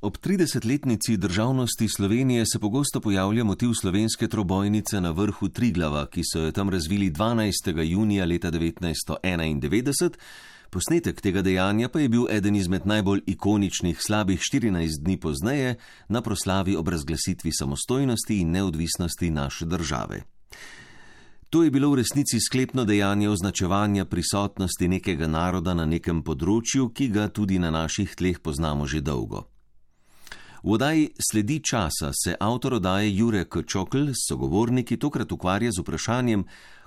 Ob 30-letnici državnosti Slovenije se pogosto pojavlja motiv slovenske trobojnice na vrhu Triglava, ki so jo tam razvili 12. junija leta 1991. Posnetek tega dejanja pa je bil eden izmed najbolj ikoničnih slabih 14 dni pozneje na proslavi ob razglasitvi samostojnosti in neodvisnosti naše države. To je bilo v resnici sklepno dejanje označevanja prisotnosti nekega naroda na nekem področju, ki ga tudi na naših tleh poznamo že dolgo. V oddaji Sledi časa se avtor oddaje Jurek Čokl s sogovorniki tokrat ukvarja z vprašanjem,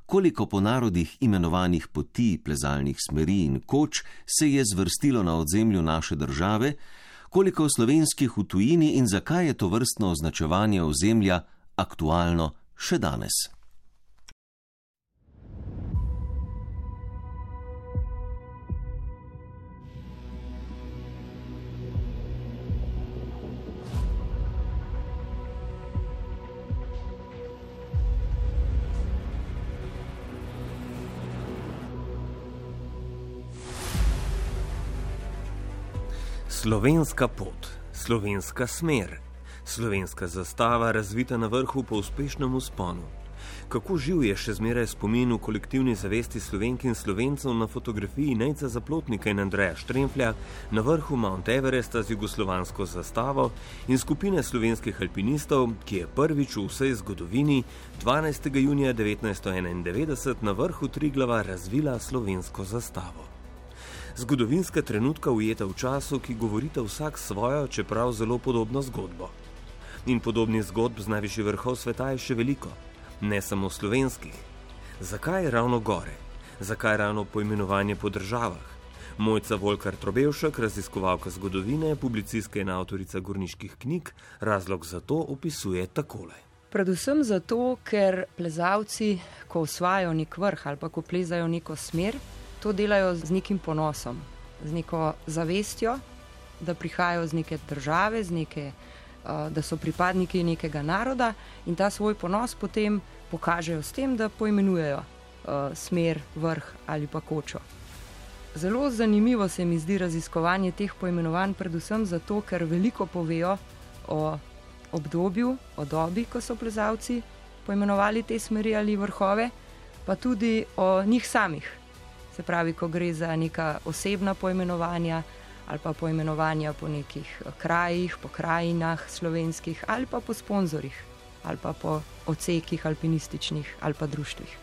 koliko po narodih imenovanih poti, plezalnih smeri in koč se je zvrstilo na odzemlju naše države, koliko slovenskih v tujini in zakaj je to vrstno označevanje ozemlja aktualno še danes. Slovenska pot, slovenska smer, slovenska zastava razvita na vrhu po uspešnem usponu. Kako živ je še zmeraj spomin v kolektivni zavesti slovenk in slovencev na fotografiji Nejca Zaplotnika in Andreja Štremflja na vrhu Mount Everesta z jugoslovansko zastavo in skupine slovenskih alpinistov, ki je prvič v vsej zgodovini 12. junija 1991 na vrhu Triglava razvila slovensko zastavo zgodovinska trenutka ujeta v času, ki govorita vsak svojo, čeprav zelo podobno zgodbo. In podobnih zgodb z najvišjih vrhov sveta je še veliko, ne samo slovenskih. Zakaj ravno gore? Zakaj ravno poimenovanje po državah? Mojca Volkar Trobevšek, raziskovalka zgodovine, publicistka in avtorica gorniških knjig, razlog za to opisuje takole. Predvsem zato, ker plezalci, ko osvajajo nek vrh ali pa ko plezajo neko smer, to delajo z nekim ponosom, z neko zavestjo, da prihajajo z neke države, neke, uh, da so pripadniki nekega naroda in ta svoj ponos potem pokažejo s tem, da poimenujejo uh, smer, vrh ali pa kočo. Zelo zanimivo se mi zdi raziskovanje teh poimenovanj, predvsem zato, ker veliko povejo o obdobju, o dobi, ko so plezalci poimenovali te smeri ali vrhove, pa tudi o njih samih, se pravi, ko gre za neka osebna poimenovanja ali pa poimenovanja po nekih eh, krajih, po krajinah slovenskih ali pa po sponzorjih ali pa po odsekih alpinističnih ali pa društvih.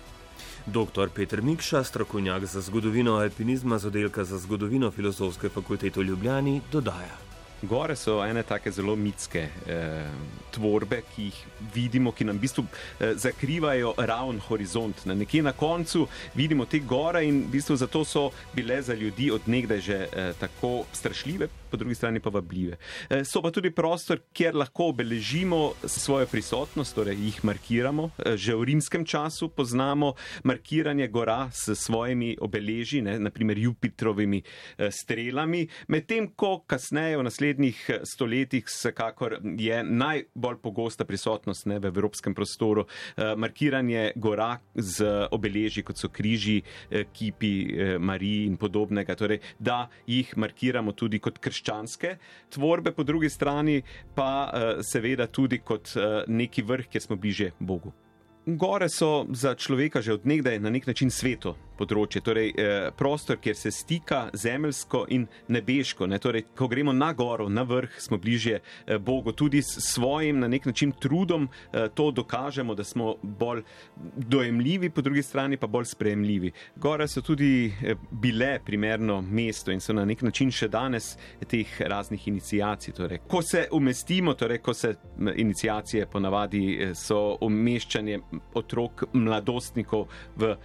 Dr. Petr Mikša, strokovnjak za zgodovino alpinizma z oddelka za zgodovino Filozofske fakultete v Ljubljani, dodaja. Gore so ene take zelo mitske eh, tvorbe, ki jih vidimo, ki nam v bistvu eh, zakrivajo ravn horizont. Na nekje na koncu vidimo te gore in v bistvu zato so bile za ljudi odnegdaj že eh, tako strašljive, po drugi strani pa vabljive. Eh, so pa tudi prostor, kjer lahko obeležimo svojo prisotnost, torej jih markiramo. Eh, že v rimskem času poznamo markiranje gora s svojimi obeleži, ne, naprimer Jupitrovimi eh, strelami, medtem ko kasneje v naslednjih stoletjih vsekakor je najbolj pogosta prisotnost ne, v evropskem prostoru markiranje gora z obeleži, kot so križi, kipi Mariji in podobnega, torej, da jih markiramo tudi kot krščanske tvorbe, po drugi strani pa seveda tudi kot neki vrh, kjer smo bliže Bogu. Gore so za človeka že odnegdaj na nek način sveto področje, torej eh, prostor, kjer se stika zemeljsko in nebeško. Ne? Torej, ko gremo na goro, na vrh, smo bliže eh, Bogu, tudi s svojim na nek način trudom eh, to dokažemo, da smo bolj dojemljivi, po drugi strani pa bolj sprejemljivi. Gore so tudi eh, bile primerno mesto in so na nek način še danes teh raznih inicijacij. Torej, ko se umestimo, torej, ko se inicijacije ponavadi eh, so umeščanje otrok, mladostnikov v uh,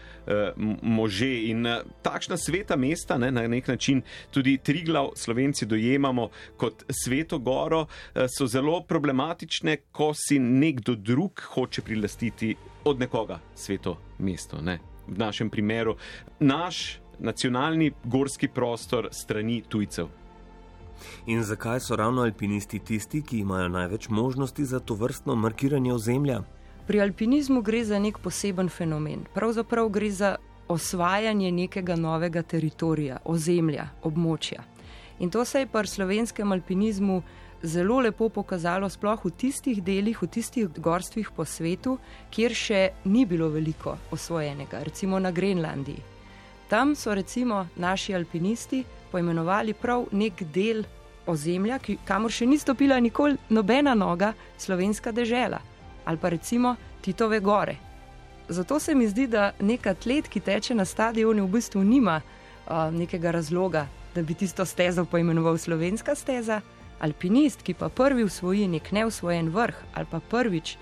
može. In uh, takšna sveta mesta, ne, na nek način tudi Triglav, slovenci dojemamo kot sveto goro, uh, so zelo problematične, ko si nekdo drug hoče prilastiti od nekoga sveto mesto. Ne. V našem primeru, naš nacionalni gorski prostor strani tujcev. In zakaj so ravno alpinisti tisti, ki imajo največ možnosti za to vrstno markiranje ozemlja? Pri alpinizmu gre za nek poseben fenomen. Pravzaprav gre za osvajanje nekega novega teritorija, ozemlja, območja. In to se je pri slovenskem alpinizmu zelo lepo pokazalo, sploh v tistih delih, v tistih gorstvih po svetu, kjer še ni bilo veliko osvojenega, recimo na Grenlandiji. Tam so recimo naši alpinisti poimenovali prav nek del ozemlja, kamor še ni stopila nikoli nobena noga slovenska dežela ali pa recimo Titove gore. Zato se mi zdi, da nek atlet, ki teče na stadionu, v bistvu nima uh, nekega razloga, da bi tisto stezo poimenoval slovenska steza. Alpinist, ki pa prvi usvoji nek neusvojen vrh ali pa prvič,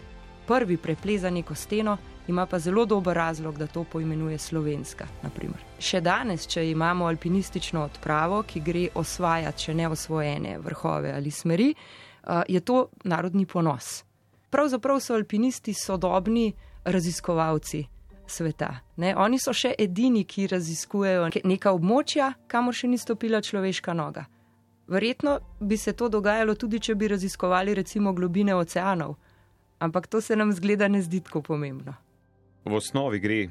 prvi prepleza neko steno, ima pa zelo dober razlog, da to poimenuje slovenska. Naprimer. Še danes, če imamo alpinistično odpravo, ki gre osvajati še neosvojene vrhove ali smeri, uh, je to narodni ponos. Pravzaprav so alpinisti sodobni raziskovalci sveta. Ne? Oni so še edini, ki raziskujejo neka območja, kamor še ni stopila človeška noga. Verjetno bi se to dogajalo tudi, če bi raziskovali recimo globine oceanov, ampak to se nam zgleda ne zdi tako pomembno. V osnovi gre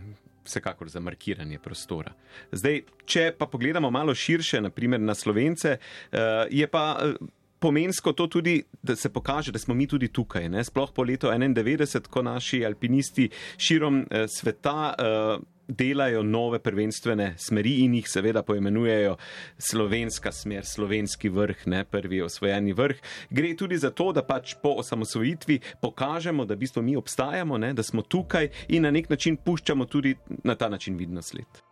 vsekakor za markiranje prostora. Zdaj, če pa pogledamo malo širše, naprimer na slovence, eh, je pa eh, pomensko to tudi, da se pokaže, da smo mi tudi tukaj. Ne? Sploh po letu 91, ko naši alpinisti širom eh, sveta eh, delajo nove prvenstvene smeri in jih seveda poimenujejo slovenska smer, slovenski vrh, ne prvi osvojeni vrh. Gre tudi za to, da pač po osamosvojitvi pokažemo, da v bistvu mi obstajamo, ne? da smo tukaj in na nek način puščamo tudi na ta način vidno sled.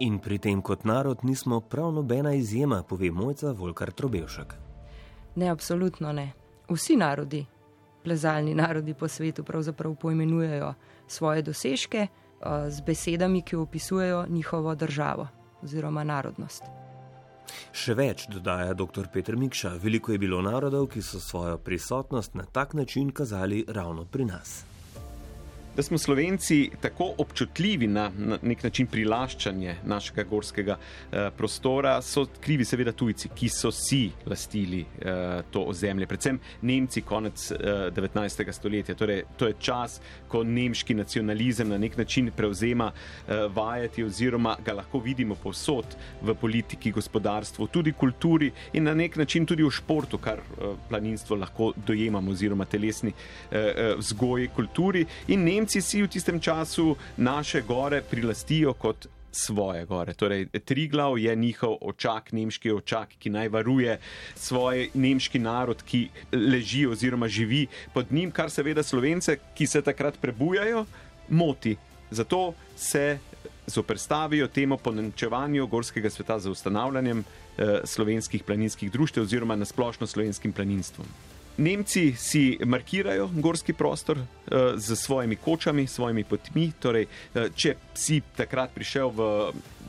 In pri tem kot narod nismo prav nobena izjema, pove mojca Volkar Trobevšek. Ne, absolutno ne. Vsi narodi, plezalni narodi po svetu, pravzaprav poimenujejo svoje dosežke uh, z besedami, ki opisujejo njihovo državo oziroma narodnost. Še več dodaja dr. Petr Mikša: Veliko je bilo narodov, ki so svojo prisotnost na tak način kazali ravno pri nas da smo Slovenci tako občutljivi na, na nek način prilaščanje našega gorskega eh, prostora, so krivi seveda tujci, ki so si lastili eh, to ozemlje, predvsem Nemci konec eh, 19. stoletja. Torej, to je čas, ko nemški nacionalizem na nek način prevzema eh, vajeti oziroma ga lahko vidimo povsod v politiki, gospodarstvu, tudi kulturi in na nek način tudi v športu, kar eh, planinstvo lahko dojemamo oziroma telesni eh, eh, vzgoji kulturi. In Nemci Nemci si v tistem času naše gore prilastijo kot svoje gore. Torej, Triglav je njihov očak, nemški očak, ki naj varuje svoj nemški narod, ki leži oziroma živi pod njim, kar seveda slovence, ki se takrat prebujajo, moti. Zato se zoprstavijo temu ponenčevanju gorskega sveta za ustanavljanjem eh, slovenskih planinskih društev oziroma nasplošno slovenskim planinstvom. Nemci si markirajo gorski prostor uh, z svojimi kočami, svojimi potmi. Torej, uh, če si takrat prišel v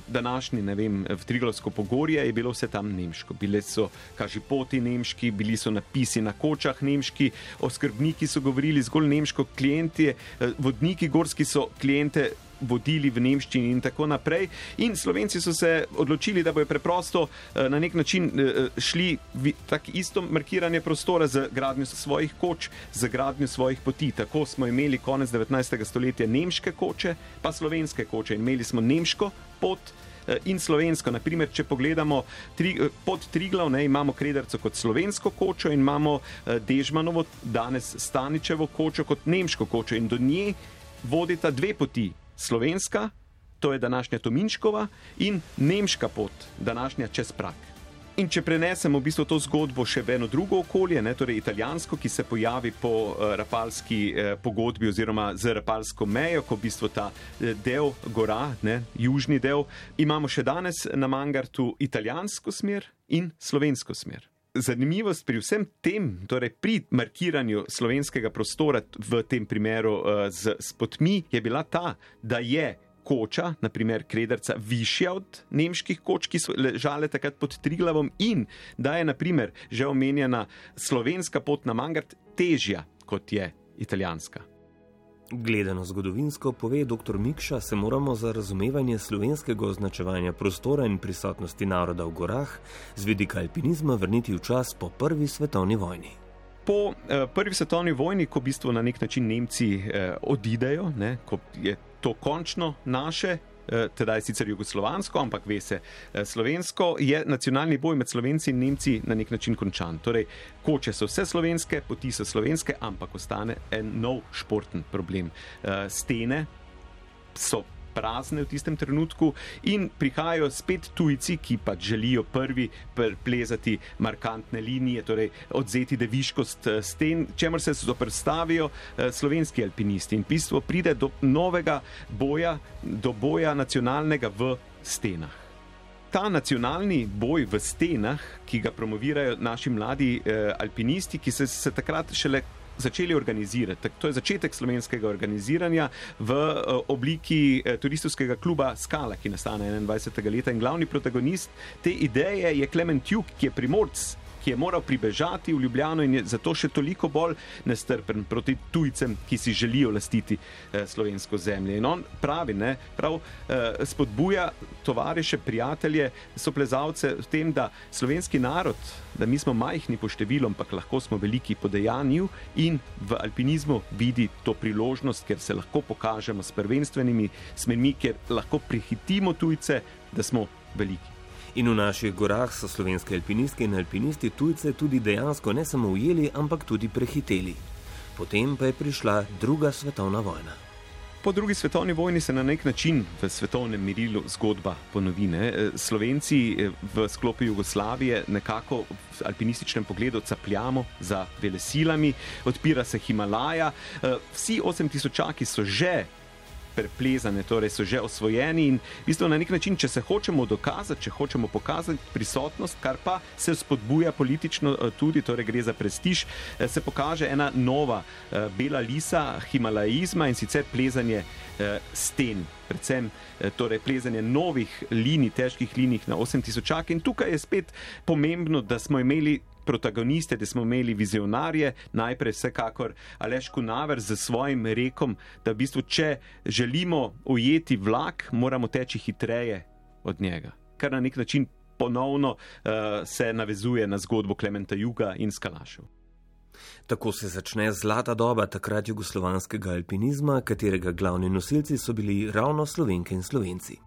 današnji, ne vem, v Triglavsko pogorje, je bilo vse tam nemško. Bile so kažipoti nemški, bili so napisi na kočah nemški, oskrbniki so govorili zgolj nemško, klienti, uh, vodniki gorski so kliente vodili v Nemščini in tako naprej. In Slovenci so se odločili, da bodo preprosto eh, na nek način eh, šli v tako isto markiranje prostora z gradnjo svojih koč, z gradnjo svojih poti. Tako smo imeli konec 19. stoletja nemške koče, pa slovenske koče. In imeli smo nemško pot. Eh, in slovensko, naprimer, če pogledamo tri, pod Triglav, ne, imamo Krederco kot slovensko kočo in imamo Dežmanovo, danes Staničevo kočo kot nemško kočo in do nje vodita dve poti, slovenska, to je današnja Tominškova, in nemška pot, današnja čez Prak. In če prenesemo v bistvu to zgodbo še v eno drugo okolje, ne, torej italijansko, ki se pojavi po uh, rapalski uh, pogodbi oziroma z rapalsko mejo, ko v bistvu ta uh, del gora, ne, južni del, imamo še danes na Mangartu italijansko smer in slovensko smer zanimivost pri vsem tem, torej pri markiranju slovenskega prostora, v tem primeru uh, z, z potmi, je bila ta, da je koča, naprimer Krederca, višja od nemških koč, ki so ležale takrat pod Triglavom, in da je, naprimer, že omenjena slovenska pot na Mangart težja kot je italijanska. Gledano zgodovinsko, pove dr. Mikša, se moramo za razumevanje slovenskega označevanja prostora in prisotnosti naroda v gorah z vidika alpinizma vrniti v čas po prvi svetovni vojni. Po eh, prvi svetovni vojni, ko v bistvu na nek način Nemci eh, odidejo, ne, ko je to končno naše, tedaj sicer jugoslovansko, ampak ve se slovensko, je nacionalni boj med slovenci in nemci na nek način končan. Torej, koče so vse slovenske, poti so slovenske, ampak ostane en nov športen problem. Stene so prazne v tistem trenutku in prihajajo spet tujci, ki pa želijo prvi plezati markantne linije, torej odzeti deviškost eh, sten, čemer se zoprstavijo eh, slovenski alpinisti. In pistvo pride do novega boja, do boja nacionalnega v stenah. Ta nacionalni boj v stenah, ki ga promovirajo naši mladi eh, alpinisti, ki se, se takrat šele začeli organizirati. To je začetek slovenskega organiziranja v eh, obliki eh, turistovskega kluba Skala, ki nastane 21. leta. In glavni protagonist te ideje je Klement Juk, ki je primorc ki je moral pribežati v Ljubljano in je zato še toliko bolj nestrpen proti tujcem, ki si želijo lastiti eh, slovensko zemljo. In on pravi, ne, prav eh, spodbuja tovariše, prijatelje, so plezalce v tem, da slovenski narod, da mi smo majhni po številu, ampak lahko smo veliki po dejanju in v alpinizmu vidi to priložnost, ker se lahko pokažemo s prvenstvenimi smermi, ker lahko prihitimo tujce, da smo veliki. In v naših gorah so slovenske alpinistke in alpinisti tujce tudi dejansko ne samo ujeli, ampak tudi prehiteli. Potem pa je prišla druga svetovna vojna. Po drugi svetovni vojni se na nek način v svetovnem merilu zgodba ponovi. Ne? Slovenci eh, v sklopu Jugoslavije nekako v alpinističnem pogledu capljamo za velesilami, odpira se Himalaja. Eh, vsi 8000-čaki so že preplezane, torej so že osvojeni. In bistvu na nek način, če se hočemo dokazati, če hočemo pokazati prisotnost, kar pa se spodbuja politično eh, tudi, torej gre za prestiž, eh, se pokaže ena nova uh, bela lisa himalajizma in sicer plezanje sten. Predvsem torej, plezanje novih linij, težkih linij na 8000. In tukaj je spet pomembno, da smo imeli protagoniste, da smo imeli vizionarje, najprej vsekakor Aleš Kunaver z svojim rekom, da v bistvu, če želimo ujeti vlak, moramo teči hitreje od njega. Kar na nek način ponovno uh, se navezuje na zgodbo Klementa Juga in Skalašev. Tako se začne zlata doba takrat jugoslovanskega alpinizma, katerega glavni nosilci so bili ravno slovenke in slovenci.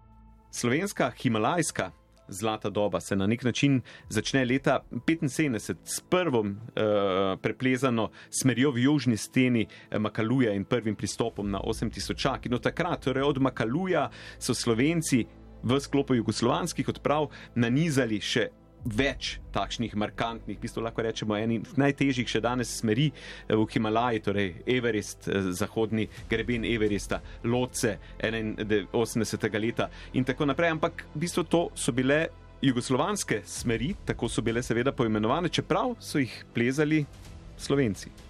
Slovenska himalajska zlata doba se na nek način začne leta 75 s prvo uh, preplezano smerjo v južni steni eh, Makaluja in prvim pristopom na 8000 in od takrat, torej od Makaluja, so Slovenci v sklopu jugoslovanskih odprav nanizali še več takšnih markantnih, v bistvu lahko rečemo, eni najtežjih še danes smeri eh, v Himalaji, torej Everest, eh, zahodni greben Everesta, Loce 81. leta in tako naprej. Ampak v bistvu to so bile jugoslovanske smeri, tako so bile seveda poimenovane, čeprav so jih plezali Slovenci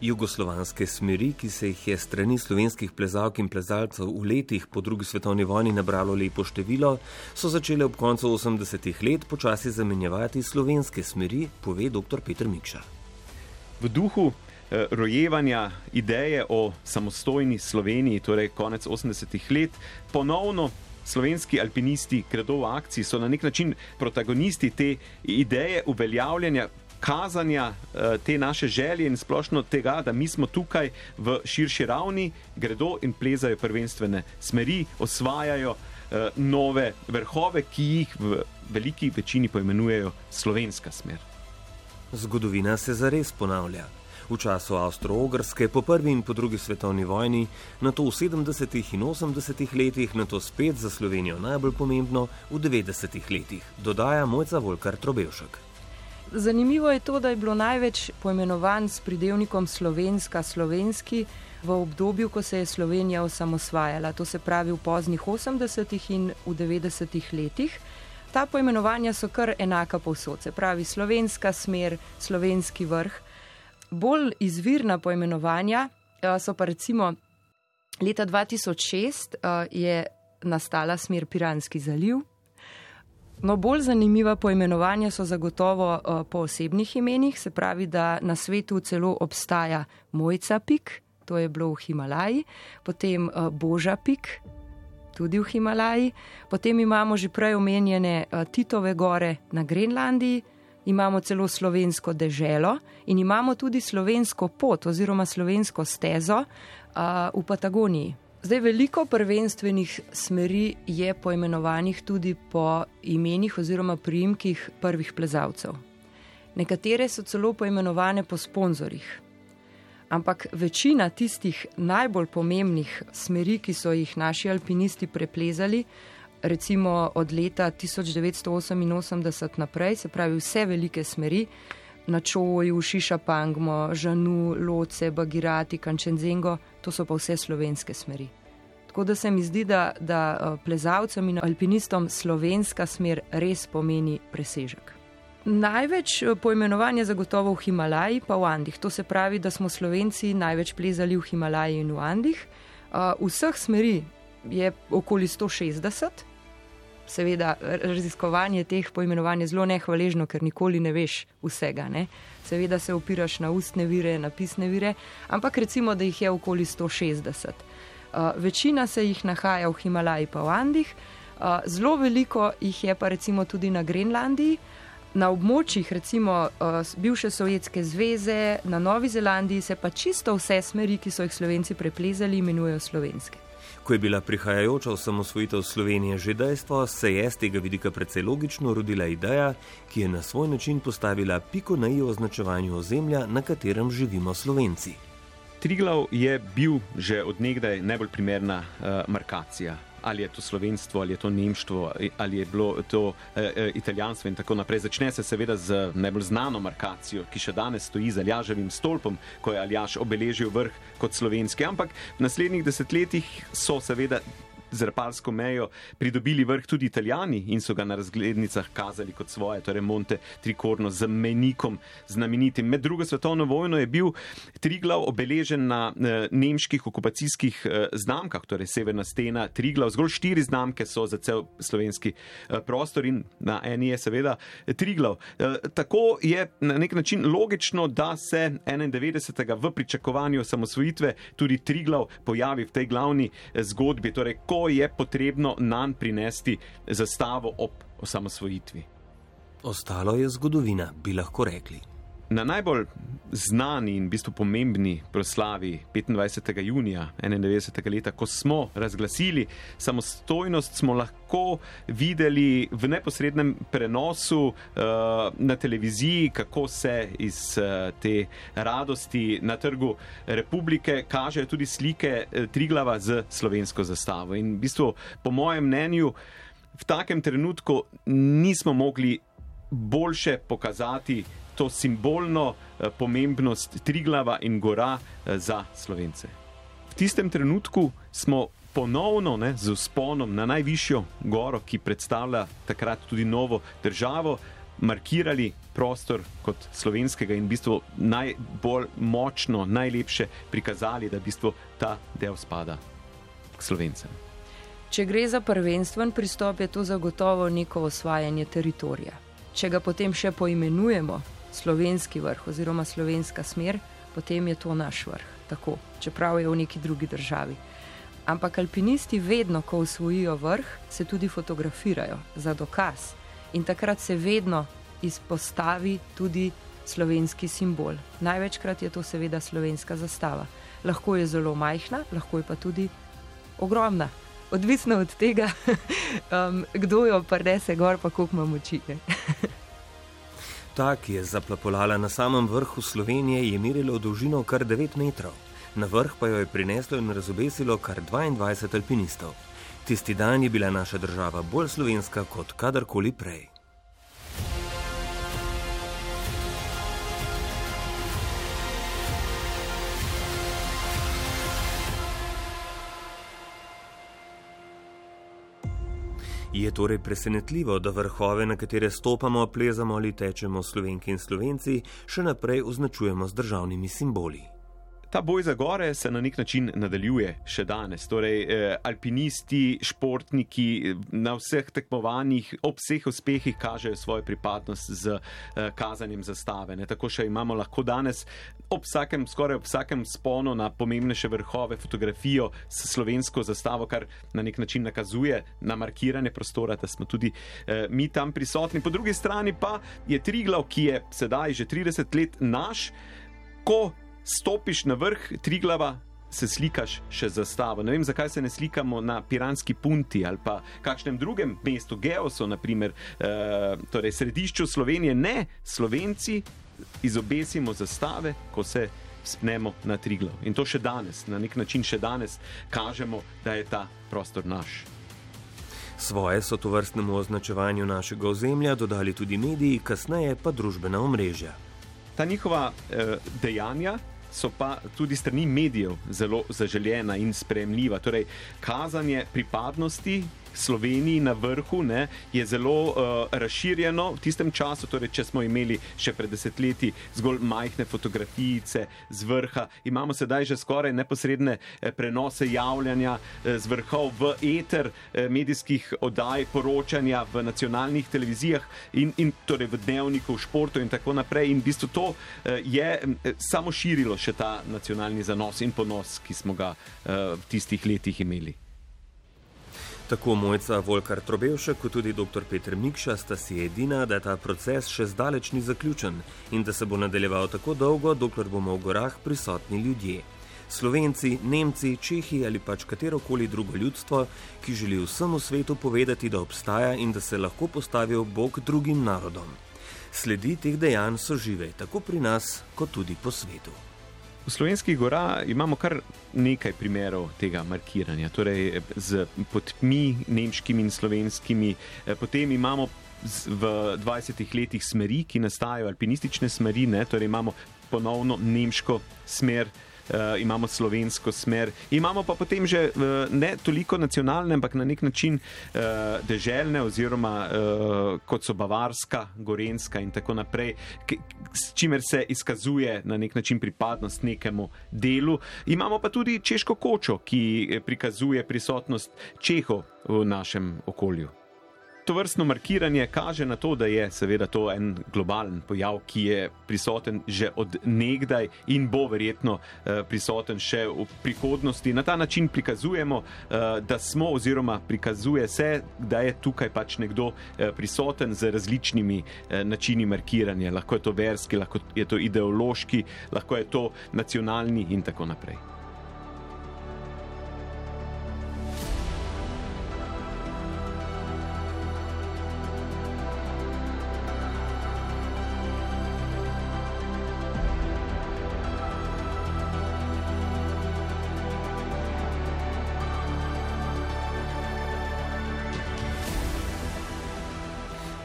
jugoslovanske smeri, ki se jih je strani slovenskih plezalk in plezalcev v letih po drugi svetovni vojni nabralo lepo število, so začele ob koncu 80-ih let počasi zamenjevati slovenske smeri, pove dr. Petr Mikša. V duhu eh, rojevanja ideje o samostojni Sloveniji, torej konec 80-ih let, ponovno. Slovenski alpinisti, gredo v akciji, so na nek način protagonisti te ideje uveljavljanja kazanja eh, te naše želje in splošno tega, da mi smo tukaj v širši ravni, gredo in plezajo prvenstvene smeri, osvajajo eh, nove vrhove, ki jih v veliki večini poimenujejo slovenska smer. Zgodovina se zares ponavlja. V času Avstro-Ogrske, po prvi in po drugi svetovni vojni, na to v 70. in 80. letih, na to spet za Slovenijo najbolj pomembno v 90. letih, dodaja Mojca Volkar Trobevšek. Zanimivo je to, da je bilo največ poimenovan s pridevnikom slovenska, slovenski v obdobju, ko se je Slovenija osamosvajala, to se pravi v poznih 80-ih in v 90-ih letih. Ta poimenovanja so kar enaka povsod, se pravi slovenska smer, slovenski vrh. Bolj izvirna poimenovanja eh, so pa recimo leta 2006 eh, je nastala smer Piranski zaliv, No, bolj zanimiva poimenovanja so zagotovo uh, po osebnih imenih, se pravi, da na svetu celo obstaja Mojca Pik, to je bilo v Himalaji, potem uh, Boža Pik, tudi v Himalaji, potem imamo že prej omenjene uh, Titove gore na Grenlandiji, imamo celo slovensko deželo in imamo tudi slovensko pot oziroma slovensko stezo uh, v Patagoniji. Zdaj, veliko prvenstvenih smeri je poimenovanih tudi po imenih oziroma priimkih prvih plezalcev. Nekatere so celo poimenovane po sponzorjih. Ampak večina tistih najbolj pomembnih smeri, ki so jih naši alpinisti preplezali, recimo od leta 1988 naprej, se pravi vse velike smeri, na Čoju, Šišapangmo, Žanu, Loce, Bagirati, Kančenzengo, to so pa vse slovenske smeri. Tako da se mi zdi, da, da eh, plezalcem in alpinistom slovenska smer res pomeni presežek. Največ eh, poimenovanja zagotovo v Himalaji, pa v Andih. To se pravi, da smo Slovenci največ plezali v Himalaji in v Andih. Uh, vseh smeri je okoli 160, seveda, raziskovanje teh poimenovanj je zelo nehvaležno, ker nikoli ne veš vsega. Ne? Seveda se opiraš na ustne vire, na pisne vire, ampak recimo, da jih je okoli 160. Uh, večina se jih nahaja v Himalaji pa v Andih, uh, zelo veliko jih je pa recimo tudi na Grenlandiji. Na območjih, recimo uh, bivše Sovjetske zveze, na Novi Zelandiji, se pa čisto vse smeri, ki so jih Slovenci preplezali, imenujejo slovenske. Ko je bila prihajajoča osamosvojitev Slovenije že dejstvo, se je z tega vidika precej logično rodila ideja, ki je na svoj način postavila piko na i označevanju ozemlja, na katerem živimo Slovenci. Triglav je bil že odnegdaj najbolj primerna uh, markacija ali je to slovenstvo, ali je to nemštvo, ali je bilo to e, e, italijanstvo in tako naprej. Začne se seveda z najbolj znano markacijo, ki še danes stoji za Aljaževim stolpom, ko je Aljaš obeležil vrh kot slovenski. Ampak v naslednjih desetletjih so seveda z repalsko mejo pridobili vrh tudi italijani in so ga na razglednicah kazali kot svoje, torej Monte Tricorno z menikom znamenitim. Med drugo svetovno vojno je bil Triglav obeležen na eh, nemških okupacijskih eh, znamkah, torej Severna stena Triglav. Zgolj štiri znamke so za cel slovenski eh, prostor in na eni je seveda Triglav. Tako je na nek način logično, da se 91. v pričakovanju osamosvojitve tudi Triglav pojavi v tej glavni zgodbi. Torej, ko je potrebno nam prinesti zastavo ob osamosvojitvi. Ostalo je zgodovina, bi lahko rekli. Na najbolj znani in v bistvu pomembni proslavi 25. junija 91. leta, ko smo razglasili samostojnost, smo lahko videli v neposrednem prenosu uh, na televiziji, kako se iz uh, te radosti na trgu republike kažejo tudi slike uh, Triglava z slovensko zastavo. In v bistvu, po mojem mnenju, v takem trenutku nismo mogli boljše pokazati to simbolno eh, pomembnost Triglava in Gora eh, za Slovence. V tistem trenutku smo ponovno ne, z usponom na najvišjo goro, ki predstavlja takrat tudi novo državo, markirali prostor kot slovenskega in v bistvu najbolj močno, najlepše prikazali, da v bistvu ta del spada k slovencem. Če gre za prvenstven pristop, je to zagotovo neko osvajanje teritorija. Če ga potem še poimenujemo slovenski vrh oziroma slovenska smer, potem je to naš vrh, tako, čeprav je v neki drugi državi. Ampak alpinisti vedno, ko usvojijo vrh, se tudi fotografirajo za dokaz in takrat se vedno izpostavi tudi slovenski simbol. Največkrat je to seveda slovenska zastava. Lahko je zelo majhna, lahko je pa tudi ogromna. Odvisno od tega, um, kdo jo prenese gor, pa koliko ima moči. Ta, ki je zaplapolala na samem vrhu Slovenije, je merila v dolžino kar 9 metrov, na vrh pa jo je prineslo in razobesilo kar 22 alpinistov. Tisti dan je bila naša država bolj slovenska kot kadarkoli prej. Je torej presenetljivo, da vrhove, na katere stopamo, plezamo ali tečemo slovenki in slovenci, še naprej označujemo z državnimi simboli. Ta boj za gore se na nek način nadaljuje še danes. Torej, eh, alpinisti, športniki na vseh tekmovanjih, ob vseh uspehih kažejo svojo pripadnost z eh, kazanjem zastave. Ne? Tako še imamo lahko danes ob vsakem, skoraj ob vsakem sponu na pomembnejše vrhove fotografijo s slovensko zastavo, kar na nek način nakazuje na markiranje prostora, da smo tudi eh, mi tam prisotni. Po drugi strani pa je Triglav, ki je sedaj že 30 let naš. Ko stopiš na vrh Triglava, se slikaš še zastavo. Ne vem, zakaj se ne slikamo na Piranski punti ali pa kakšnem drugem mestu, Geosu, naprimer, uh, torej središču Slovenije. Ne, Slovenci izobesimo zastave, ko se spnemo na Triglav. In to še danes, na nek način še danes kažemo, da je ta prostor naš. Svoje so to vrstnemu označevanju našega ozemlja dodali tudi mediji, kasneje pa družbena omrežja. Ta njihova eh, dejanja so pa tudi strani medijev zelo zaželjena in sprejemljiva. Torej, kazanje pripadnosti Sloveniji na vrhu ne, je zelo uh, razširjeno v tistem času. Torej, če smo imeli še pred desetletji zgolj majhne fotografije z vrha, imamo sedaj že skoraj neposredne eh, prenose javljanja eh, z vrhov v eter medijskih oddaj, poročanja v nacionalnih televizijah in, in torej v dnevniku, v športu in tako naprej. In v bistvu to je samo širilo še ta nacionalni zanos in ponos, ki smo ga eh, v tistih letih imeli. Tako mojca Volkar Trobevšek, kot tudi dr. Petr Mikša sta si edina, da ta proces še zdaleč ni zaključen in da se bo nadaljeval tako dolgo, dokler bomo v gorah prisotni ljudje. Slovenci, Nemci, Čehi ali pač katerokoli drugo ljudstvo, ki želi vsemu svetu povedati, da obstaja in da se lahko postavi ob bok drugim narodom. Sledi teh dejanj so žive tako pri nas, kot tudi po svetu. V slovenskih gorah imamo kar nekaj primerov tega markiranja, torej z podmi, nemškimi in slovenskimi. Eh, potem imamo v 20 letih smeri, ki nastajajo, alpinistične smeri, ne? torej imamo ponovno nemško smer uh, imamo slovensko smer, imamo pa potem že uh, ne toliko nacionalne, ampak na nek način uh, deželne, oziroma uh, kot so Bavarska, Gorenska in tako naprej, s čimer se izkazuje na nek način pripadnost nekemu delu. Imamo pa tudi češko kočo, ki prikazuje prisotnost Čehov v našem okolju. To vrstno markiranje kaže na to, da je seveda to en globalen pojav, ki je prisoten že od nekdaj in bo verjetno eh, prisoten še v prihodnosti. Na ta način prikazujemo, eh, da smo, oziroma prikazuje se, da je tukaj pač nekdo eh, prisoten z različnimi načini markiranja. Lahko je to verski, lahko je to ideološki, lahko je to nacionalni in tako naprej.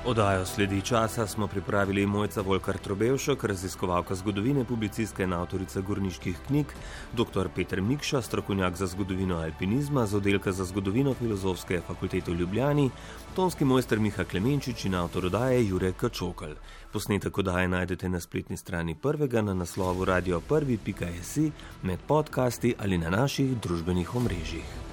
Odajo sledi časa smo pripravili Mojca Volkar Trobevšek, raziskovalka zgodovine, publicistka in avtorica gorniških knjig, dr. Petr Mikša, strokovnjak za zgodovino alpinizma z oddelka za zgodovino Filozofske fakultete v Ljubljani, tonski mojster Miha Klemenčič in avtor odaje Jure Kačokal. Posnetek odaje najdete na spletni strani prvega na naslovu radio1.js med podcasti ali na naših družbenih omrežjih.